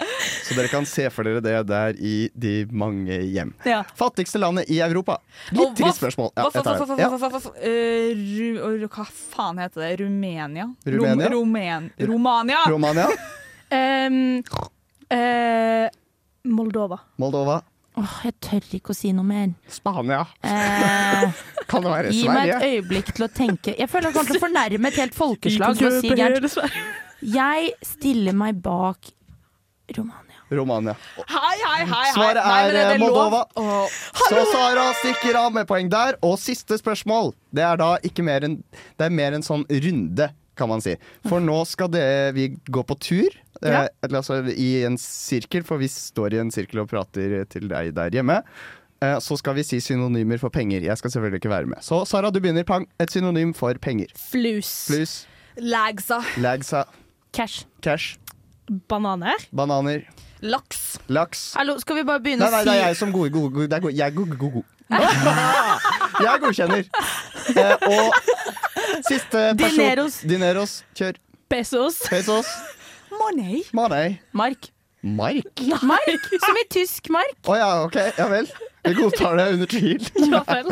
[SPEAKER 3] Så dere kan se for dere det der i de mange hjem.
[SPEAKER 5] Ja.
[SPEAKER 3] Fattigste landet i Europa. Litt trist spørsmål. Ja.
[SPEAKER 7] Eh, Hva faen heter det? Rumenia?
[SPEAKER 3] Rumenia?
[SPEAKER 7] Rom, Romen, Romania!
[SPEAKER 3] Romania.
[SPEAKER 2] um, uh, Moldova.
[SPEAKER 3] Moldova.
[SPEAKER 5] Åh, jeg tør ikke å si noe mer.
[SPEAKER 3] Spania.
[SPEAKER 5] Eh,
[SPEAKER 3] Kan det være
[SPEAKER 5] gi meg et øyeblikk til å tenke. Jeg føler jeg kommer til å fornærme et helt folkeslag. Jeg stiller meg bak Romania.
[SPEAKER 3] Romania.
[SPEAKER 7] Hei, hei, hei! hei.
[SPEAKER 3] er,
[SPEAKER 7] Nei, men
[SPEAKER 3] er,
[SPEAKER 7] det
[SPEAKER 3] eh. Moldova.
[SPEAKER 7] Oh.
[SPEAKER 3] Så Sara stikker av med poeng der. Og siste spørsmål. Det er da ikke mer enn Det er mer en sånn runde, kan man si. For nå skal det, vi gå på tur. eh,
[SPEAKER 5] Ja.
[SPEAKER 3] eller altså i en sirkel, for vi står i en sirkel og prater til deg der hjemme. Eh, Så skal vi si synonymer for penger. Jeg skal selvfølgelig ikke være med. Så Sara, du begynner. Pang. Et synonym for penger.
[SPEAKER 2] Flus.
[SPEAKER 3] Flus,
[SPEAKER 7] Lagsa.
[SPEAKER 3] lagsa,
[SPEAKER 5] Cash.
[SPEAKER 3] cash,
[SPEAKER 2] Bananer.
[SPEAKER 3] bananer,
[SPEAKER 7] Laks.
[SPEAKER 3] laks.
[SPEAKER 5] Hallo, skal vi bare begynne
[SPEAKER 3] Nei, nei,
[SPEAKER 5] å
[SPEAKER 3] det er jeg som gode, gode, gode. Det er gode. Jeg er gode, gode. Jeg godkjenner. Eh, og siste person
[SPEAKER 5] Dineros.
[SPEAKER 3] Dineros. Kjør.
[SPEAKER 2] Pesos.
[SPEAKER 3] Pesos.
[SPEAKER 7] Money.
[SPEAKER 3] Money.
[SPEAKER 5] Mark.
[SPEAKER 3] Mark.
[SPEAKER 5] Mark, Som i tysk mark.
[SPEAKER 3] Å ja, OK. Ja vel. Vi godtar det under tvil.
[SPEAKER 2] Ja vel.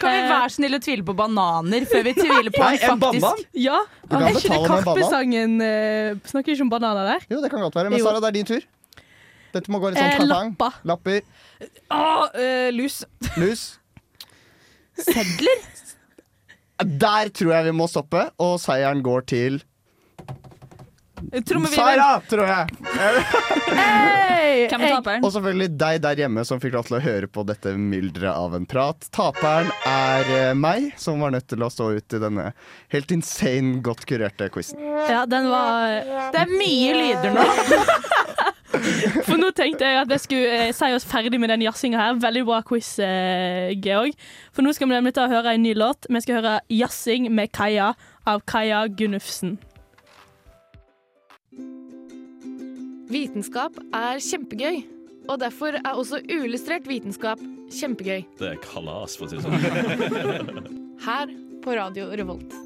[SPEAKER 5] Kan vi være snill å tvile på bananer før vi tviler på
[SPEAKER 3] Nei,
[SPEAKER 5] en
[SPEAKER 3] en banan?
[SPEAKER 2] Ja.
[SPEAKER 3] Du kan
[SPEAKER 2] Er ikke det. Karpe-sangen uh, Snakker ikke om bananer der?
[SPEAKER 3] Jo, det kan godt være. Men Sara, det er din tur. Dette må gå litt sånn
[SPEAKER 2] Eh,
[SPEAKER 3] pang-pang.
[SPEAKER 2] lappa.
[SPEAKER 3] Lapper.
[SPEAKER 7] Ah, uh, lus.
[SPEAKER 3] Lus.
[SPEAKER 5] sedler.
[SPEAKER 3] Der tror jeg vi må stoppe, og seieren går til. Sara, tror jeg!
[SPEAKER 5] Hey!
[SPEAKER 7] Hvem er taperen?
[SPEAKER 3] Og selvfølgelig deg der hjemme som fikk lov til å høre på dette mylderet av en prat. Taperen er eh, meg, som var nødt til å stå ut i denne helt insane godt kurerte quizen.
[SPEAKER 2] Ja, den var
[SPEAKER 5] Det er mye lyder nå.
[SPEAKER 2] For nå tenkte jeg at jeg skulle eh, si oss ferdig med den jazzinga her. Veldig bra quiz, eh, Georg. For nå skal vi nemlig ta og høre en ny låt. Vi skal høre 'Jazzing med Kaja' av Kaja Gunnufsen.
[SPEAKER 6] Vitenskap er kjempegøy, og derfor er også uillustrert vitenskap kjempegøy.
[SPEAKER 9] Det er kalas, for å si det sånn.
[SPEAKER 6] Her på Radio Revolt.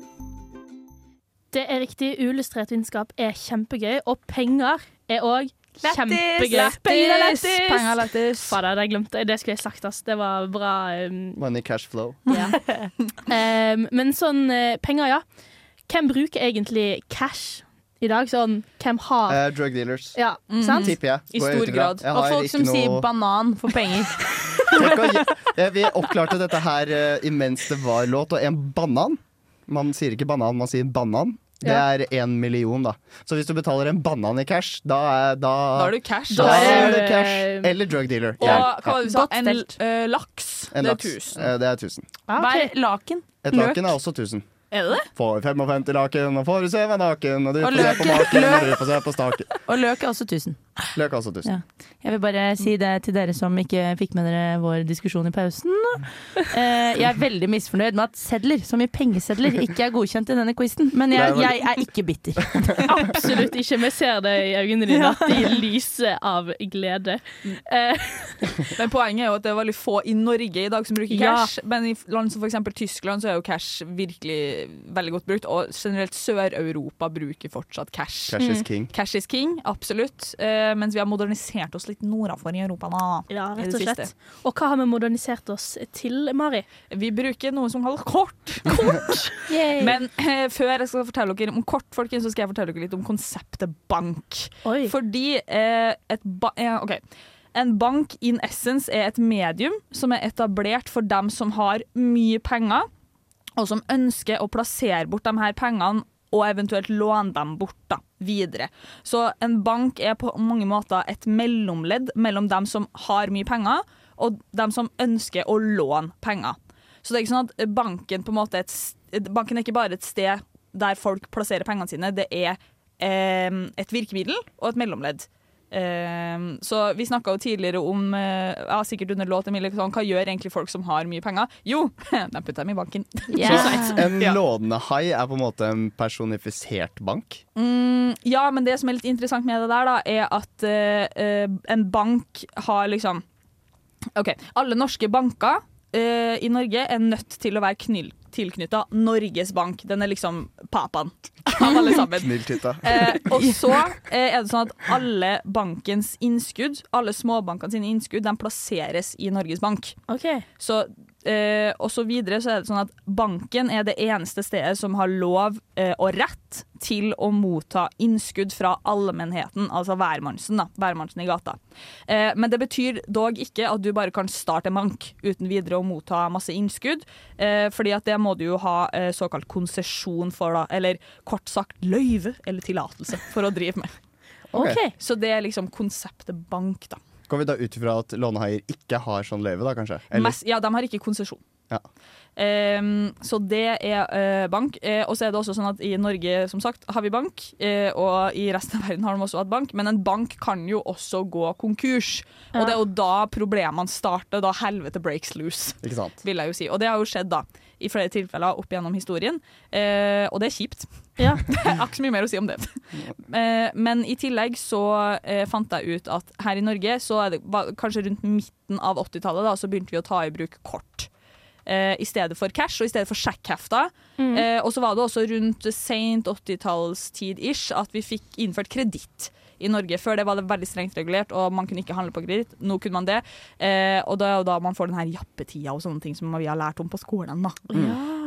[SPEAKER 2] Det er riktig. Uillustrert vitenskap er kjempegøy, og penger er òg
[SPEAKER 5] Lættis!
[SPEAKER 2] kjempegøy.
[SPEAKER 5] Lættis! Penger er
[SPEAKER 7] er lættis.
[SPEAKER 2] Fader, det glemte jeg. Det skulle jeg sagt, ass. Det var bra. Um,
[SPEAKER 3] Money cash flow.
[SPEAKER 2] ja. um, men sånn eh, penger, ja. Hvem bruker egentlig cash i dag? Sånn, hvem har
[SPEAKER 3] uh, drug dealers.
[SPEAKER 2] Ja, sant?
[SPEAKER 3] Tipper jeg.
[SPEAKER 7] I
[SPEAKER 3] jeg
[SPEAKER 7] stor grad.
[SPEAKER 3] Jeg
[SPEAKER 5] Og folk
[SPEAKER 3] som
[SPEAKER 5] som sier banan for penger.
[SPEAKER 3] Å Vi oppklarte dette her eh, imens det var låt, og en banan Man sier ikke banan, man sier banan. Det er én million, da. Så hvis du betaler en banan i cash, da er, da,
[SPEAKER 7] Da er du cash.
[SPEAKER 3] Da
[SPEAKER 7] Da
[SPEAKER 3] er
[SPEAKER 7] er
[SPEAKER 3] du
[SPEAKER 7] du-
[SPEAKER 3] cash. Eller drug dealer.
[SPEAKER 7] Og
[SPEAKER 3] Ja.
[SPEAKER 7] hva var det du sa? En eh, laks.
[SPEAKER 3] En
[SPEAKER 7] det er
[SPEAKER 3] laks.
[SPEAKER 7] 1000.
[SPEAKER 3] Eh, Det er 1000.
[SPEAKER 5] Hva er laken?
[SPEAKER 3] Et
[SPEAKER 5] Løk.
[SPEAKER 3] laken er også 1000.
[SPEAKER 7] Er det det?
[SPEAKER 3] Får 55 laken, og får se meg naken, og du
[SPEAKER 5] Og
[SPEAKER 3] får se på maken, og du får se på staken.
[SPEAKER 5] Og løk er også 1000.
[SPEAKER 3] Løk også 1000.
[SPEAKER 5] Ja. Jeg vil bare si det til dere som ikke fikk med dere vår diskusjon i pausen. Eh, jeg er veldig misfornøyd med at sedler, så mye pengesedler, ikke er godkjent i denne quizen. Men jeg, jeg er ikke bitter.
[SPEAKER 2] Absolutt ikke. Vi ser det i øynene dine, at de lyser av glede. Eh,
[SPEAKER 7] Men poenget er jo at det er veldig få i Norge i dag som bruker
[SPEAKER 2] Ja.
[SPEAKER 7] cash. Men i land som f.eks. Tyskland så er jo cash virkelig veldig godt brukt. Og generelt Sør-Europa bruker fortsatt cash.
[SPEAKER 3] Cash is king.
[SPEAKER 7] Cash is king, absolutt. Eh, mens vi har modernisert oss litt nordafor i Europa nå.
[SPEAKER 2] ja, rett og slett. Og hva har vi modernisert oss til, Mari?
[SPEAKER 7] Vi bruker noe som kalles kort. Men eh, før jeg skal fortelle dere om kort, folkens, så skal jeg fortelle dere litt om konseptet bank. Fordi eh, et ba ja, ok. En bank in essence er et medium som er etablert for dem som har mye penger, og som ønsker å plassere bort de her pengene og eventuelt låne dem bort da, videre. Så en bank er på mange måter et mellomledd mellom dem som har mye penger, og dem som ønsker å låne penger. Så det er ikke sånn at banken på en måte et, banken er ikke bare et sted der folk plasserer pengene sine, det er eh, et virkemiddel og et mellomledd. Eh, så vi snakka jo tidligere om eh, ja, sikkert under låt Emilie, sånn, hva gjør egentlig folk som har mye penger? Jo, de putter dem i banken.
[SPEAKER 3] Så en
[SPEAKER 7] lånende
[SPEAKER 3] hai er på en måte en personifisert bank.
[SPEAKER 7] Mm, ja, men det som er litt interessant med det der, da, er at eh, en bank har liksom OK, alle norske banker uh, i Norge er nødt til å være knyl- tilknytta Norges Bank. Den er liksom papaen av alle sammen. Eh, og så eh, er det sånn at alle bankens innskudd, alle småbankene sine innskudd, de plasseres i Norges Bank. Så, eh, og så videre så er det sånn at banken er det eneste stedet som har lov eh, og rett til å motta innskudd fra allmennheten, altså hvermannsen, da, hvermannsen i gata. Eh, men det betyr dog ikke at du bare kan starte en bank uten videre å motta masse innskudd, eh, fordi at det må du jo ha eh, såkalt konsesjon for, da, eller kort sagt løyve eller tillatelse for å drive med.
[SPEAKER 3] Ok.
[SPEAKER 7] Så det er liksom konseptet bank, da.
[SPEAKER 3] Går vi da ut ifra at lånehaier ikke har sånn løyve, da kanskje? Eller?
[SPEAKER 7] Mest, ja, de har ikke konsesjon.
[SPEAKER 3] Ja.
[SPEAKER 7] Um, så det er uh, bank. Uh, og så er det også sånn at i Norge som sagt, har vi bank, uh, og i resten av verden har de også hatt bank, men en bank kan jo også gå konkurs.
[SPEAKER 2] Ja.
[SPEAKER 7] Og det er jo da problemene starter, da helvete breaks loose.
[SPEAKER 3] Ikke sant?
[SPEAKER 7] Vil jeg jo si. Og det har jo skjedd da, i flere tilfeller opp gjennom historien, eh, og det er kjipt.
[SPEAKER 2] Ja.
[SPEAKER 7] det er ikke så mye mer å si om det. Eh, men i tillegg så eh, fant jeg ut at her i Norge, så er det kanskje rundt midten av 80-tallet, så begynte vi å ta i bruk kort. Eh, I stedet for cash og i stedet for sjekkhefter.
[SPEAKER 2] Mm.
[SPEAKER 7] Eh, og så var det også rundt seint 80-tallstid-ish at vi fikk innført kreditt i Norge. Før det var det veldig strengt regulert, og man kunne ikke handle på kreditt. Nå kunne man det. Eh, og da er jo da man får den her jappetida og sånne ting som vi har lært om på skolen. Da.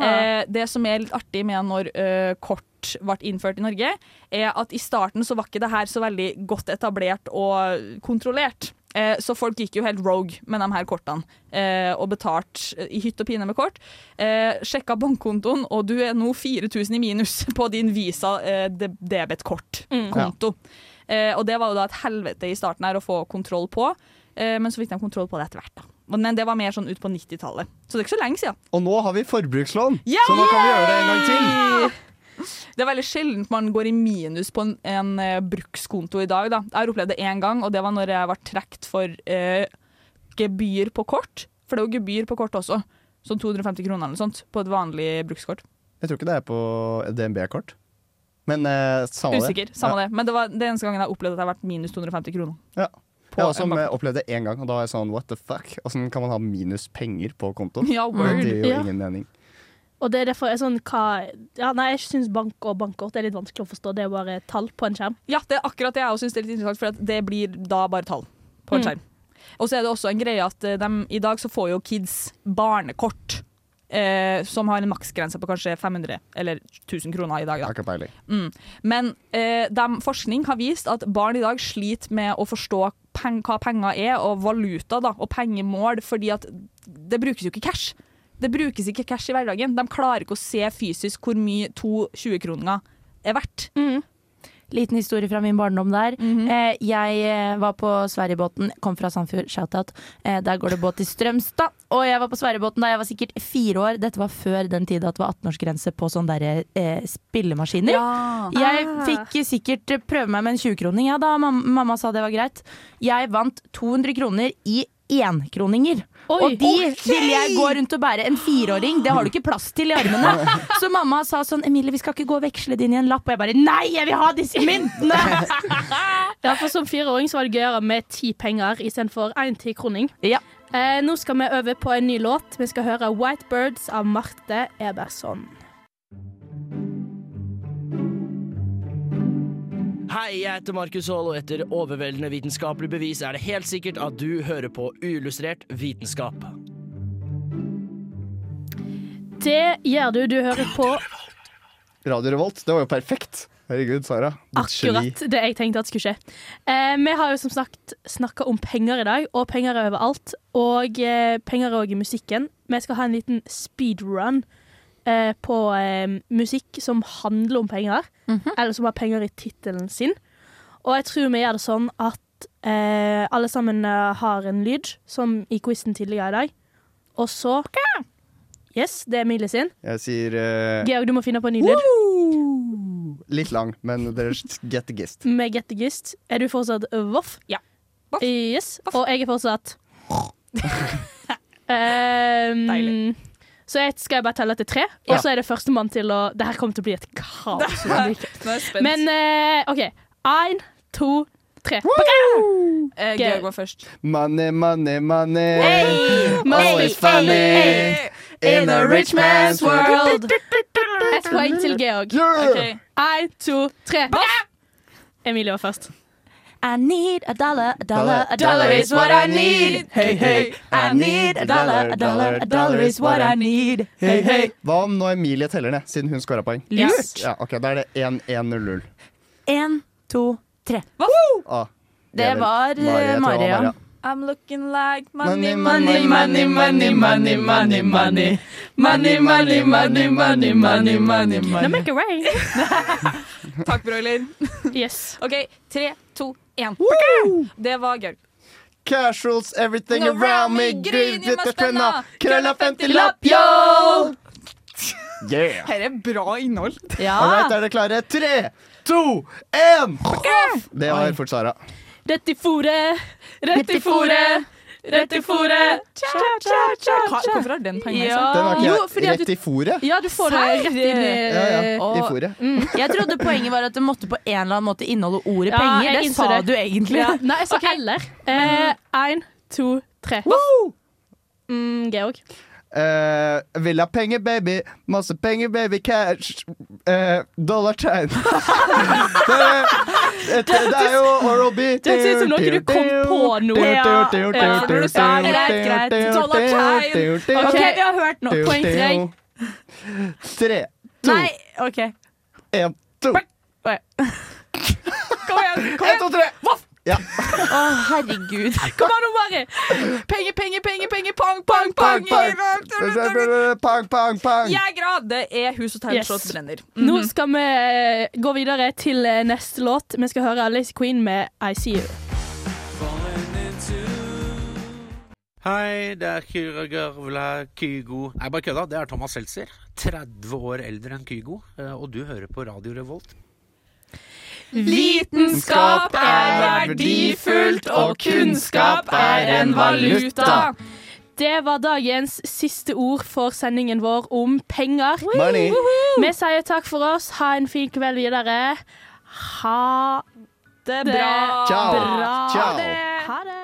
[SPEAKER 7] Eh, det som er litt artig med når eh, kort ble innført i Norge, er at i starten så var ikke det her så veldig godt etablert og kontrollert. Eh, så folk gikk jo helt rogue med de her kortene, eh, og betalt eh, i hytt og pine med kort. Eh, sjekka bankkontoen, og du er nå 4000 i minus på din Visa eh, de debetkortkonto. Eh, og det var jo da et helvete i starten her å få kontroll på, eh, men så fikk de kontroll på det etter hvert. da. Men det var mer sånn ut på 90-tallet. Så det er ikke så lenge siden.
[SPEAKER 3] Og nå har vi forbrukslån,
[SPEAKER 7] yeah!
[SPEAKER 3] så nå kan vi gjøre det en gang til.
[SPEAKER 7] Det er veldig sjeldent man går i minus på en, en uh, brukskonto i dag. Da. Jeg har opplevd det én gang, og det var når jeg var trukket for uh, gebyr på kort. For det er jo gebyr på kort også. Sånn 250 kroner eller sånt på et vanlig brukskort.
[SPEAKER 3] Jeg tror ikke det er på DNB-kort. Men eh, samme det.
[SPEAKER 7] Samme
[SPEAKER 3] ja.
[SPEAKER 7] det. Men det var det eneste gangen jeg har opplevd at jeg har vært minus 250 kroner.
[SPEAKER 3] Ja. Jeg har også opplevd det én gang, og da var jeg sånn what the fuck? Åssen kan man ha minus penger på kontoen?
[SPEAKER 7] Ja, word.
[SPEAKER 3] Det gir jo
[SPEAKER 2] Ja.
[SPEAKER 3] ingen mening.
[SPEAKER 2] Og det er derfor jeg sånn hva ja, Nei, jeg syns bank og bankkort er litt vanskelig å forstå. Det er bare tall på en skjerm.
[SPEAKER 7] Ja, det er akkurat det jeg også syns er litt interessant, for det blir da bare tall på en
[SPEAKER 2] Mm.
[SPEAKER 7] skjerm. Og så er det også en greie at de, i dag så får jo kids barnekort. Eh, som har en maksgrense på kanskje 500 eller 1000 kroner i dag. Da.
[SPEAKER 3] Ikke peiling.
[SPEAKER 7] Mm. Men eh, de, forskning har vist at barn i dag sliter med å forstå peng hva penger er, og valuta da, og pengemål, fordi at det brukes jo ikke cash. Det brukes ikke cash i hverdagen. De klarer ikke å se fysisk hvor mye to 20-kroninger er verdt.
[SPEAKER 5] Liten historie fra min barndom der. eh, jeg eh, var på Sverigebåten, kom fra Sandfjord, shout-out. Eh, der går det båt til Strømstad. Og jeg var på Sverigebåten da jeg var sikkert fire år. Dette var før den tida at det var 18-årsgrense på sånne der, eh, spillemaskiner.
[SPEAKER 7] Ja.
[SPEAKER 5] Jeg
[SPEAKER 2] Ah.
[SPEAKER 5] fikk sikkert prøve meg med en 20-kroning, ja, da Mamma, mamma sa det var greit. Jeg vant 200 kroner i énkroninger. Og de ville jeg gå rundt og bære. En fireåring, det har du ikke plass til i armene. Så mamma sa sånn Emilie, vi skal ikke gå og veksle det inn i en lapp. Og jeg bare nei, jeg vil ha disse myntene!
[SPEAKER 2] Ja, for Som fireåring så var det gøyere med ti penger istedenfor én tikroning.
[SPEAKER 5] Ja.
[SPEAKER 2] Eh, nå skal vi øve på en ny låt. Vi skal høre 'White Birds' av Marte Eberson.
[SPEAKER 10] Hei, jeg heter Markus Haall, og etter overveldende vitenskapelig bevis er det helt sikkert at du hører på uillustrert vitenskap.
[SPEAKER 2] Det gjør du. Du hører på
[SPEAKER 3] Radio Revolt, det var jo perfekt. Herregud, Sara. Ditt geni.
[SPEAKER 2] akkurat det jeg tenkte at skulle skje. Eh, vi har jo som sagt snakka om penger i dag, og penger er overalt. Og eh, penger er òg i musikken. Vi skal ha en liten speedrun eh, på eh, musikk som handler om penger, eller som har penger i tittelen sin. Og jeg tror vi gjør det sånn at eh, alle sammen eh, har en lyd, som i quizen tidligere i dag. Og så Yes, det er Emilie sin.
[SPEAKER 3] Jeg sier
[SPEAKER 2] Georg, du må finne på en ny lyd.
[SPEAKER 3] litt lang, men dere get the gist.
[SPEAKER 2] Med Get the Gist. Er du fortsatt Voff?
[SPEAKER 7] Ja.
[SPEAKER 2] Yes. Og jeg er fortsatt um,
[SPEAKER 7] Deilig.
[SPEAKER 2] Så jeg skal jeg bare telle til tre,
[SPEAKER 7] Ja.
[SPEAKER 2] og så er det førstemann til å Det her kommer til å bli et kaos.
[SPEAKER 7] Nå er jeg spent.
[SPEAKER 2] Men uh, OK. Én, to, tre.
[SPEAKER 7] Eh, Georg var først.
[SPEAKER 3] Money, money, money.
[SPEAKER 2] Hey!
[SPEAKER 3] Always funny. In a rich man's world.
[SPEAKER 2] Et poeng til Georg.
[SPEAKER 7] Ok.
[SPEAKER 2] okay. to, tre. Emilie var først.
[SPEAKER 5] I need a dollar, a dollar, a dollar is what I need. Hey, hey. I need a dollar, a dollar, a dollar is what I need. Hey, hey.
[SPEAKER 3] Hva om nå Emilie teller ned, siden hun skåra poeng?
[SPEAKER 5] Lurt.
[SPEAKER 3] Ja, ok, Da er det 1-1-0-0.
[SPEAKER 5] Én, to, tre.
[SPEAKER 3] Ah,
[SPEAKER 5] det var
[SPEAKER 3] Maria.
[SPEAKER 7] I'm looking like money,
[SPEAKER 3] money,
[SPEAKER 7] money,
[SPEAKER 3] money,
[SPEAKER 7] money, money, money. Money, money, money, money, money, money. money. No
[SPEAKER 2] make it rain
[SPEAKER 7] Takk, broiler.
[SPEAKER 2] Yes.
[SPEAKER 7] OK, tre, to, én. Det var gøy.
[SPEAKER 3] Casuals, everything
[SPEAKER 7] no,
[SPEAKER 3] around
[SPEAKER 7] me, gryn i
[SPEAKER 3] spenna, krølla
[SPEAKER 7] krølla
[SPEAKER 3] 50-lapp,
[SPEAKER 7] 50-lapp,
[SPEAKER 3] yo! Yeah.
[SPEAKER 7] Her er bra innhold.
[SPEAKER 3] All right, er dere klare? Tre, to, én! Det var fort Sara.
[SPEAKER 2] Rett i fôret, rett i fôret, rett i fôret.
[SPEAKER 7] Hva- Hvorfor har den penger
[SPEAKER 2] Ja.
[SPEAKER 3] Den var ikke
[SPEAKER 2] Jo, fordi
[SPEAKER 3] rett i fôret?
[SPEAKER 2] Ja, du får det rett inn i
[SPEAKER 3] Ja, ja, i fòret.
[SPEAKER 5] Mm. Jeg trodde poenget var at det måtte på en eller annen måte inneholde ordet
[SPEAKER 2] Ja,
[SPEAKER 5] penger. Det sa
[SPEAKER 2] det.
[SPEAKER 5] du egentlig.
[SPEAKER 2] Ja. Nei, jeg sa ikke heller. Én, to, tre. Mm, Georg.
[SPEAKER 3] Eh, vil ha penger, baby. Masse penger, baby. Cash. Uh, Dollartegn. det, det, det er jo Oral B.
[SPEAKER 2] Det høres ut som noe du kom på nå. Ja. Greit, greit. Dollartegn.
[SPEAKER 5] Ok, vi har hørt nå. Poeng.
[SPEAKER 3] Tre, to,
[SPEAKER 5] Nei, OK.
[SPEAKER 3] én, to.
[SPEAKER 7] Kom igjen! Kom
[SPEAKER 3] En, to, tre. Ja.
[SPEAKER 5] Å, herregud.
[SPEAKER 2] Kom an, Mari!
[SPEAKER 7] Penger, penger, penger, penger, pang, pang, pang!
[SPEAKER 3] Pang, pang, pang, pang.
[SPEAKER 7] glad. det er hus og
[SPEAKER 2] Yes.
[SPEAKER 7] tegnslåt brenner.
[SPEAKER 2] Nå skal vi eh, gå videre til eh, neste låt. Vi skal høre Lazy Queen med I See You.
[SPEAKER 11] Hei, det er Kyra Gørvla Kygo Nei, bare kødda. Det er Thomas Seltzer. 30 år eldre enn Kygo. eh, Og du hører på Radio Revolt.
[SPEAKER 7] Vitenskap er verdifullt, og kunnskap er en valuta.
[SPEAKER 2] Det var dagens siste ord for sendingen vår om penger.
[SPEAKER 3] Money.
[SPEAKER 2] Vi sier takk for oss. Ha en fin kveld videre. Ha
[SPEAKER 7] Det bra.
[SPEAKER 3] Ciao.
[SPEAKER 2] bra.
[SPEAKER 3] Ciao.
[SPEAKER 2] Ha det.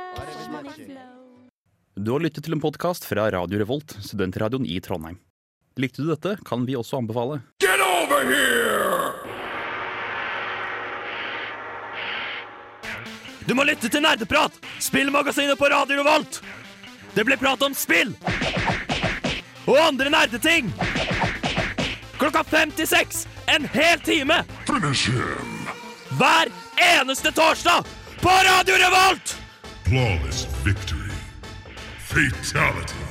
[SPEAKER 12] Du har lyttet til en podkast fra Radio Revolt, studentradioen i Trondheim. Likte du dette, kan vi også anbefale.
[SPEAKER 1] Get over here!
[SPEAKER 10] Du må lytte til Nerdeprat! Spillmagasinet på Radio Revolt! Det blir prat om spill! Og andre nerdeting! Klokka fem til seks, en hel time! Hver eneste torsdag på Radio Revolt!
[SPEAKER 1] Flawless victory. Fatality.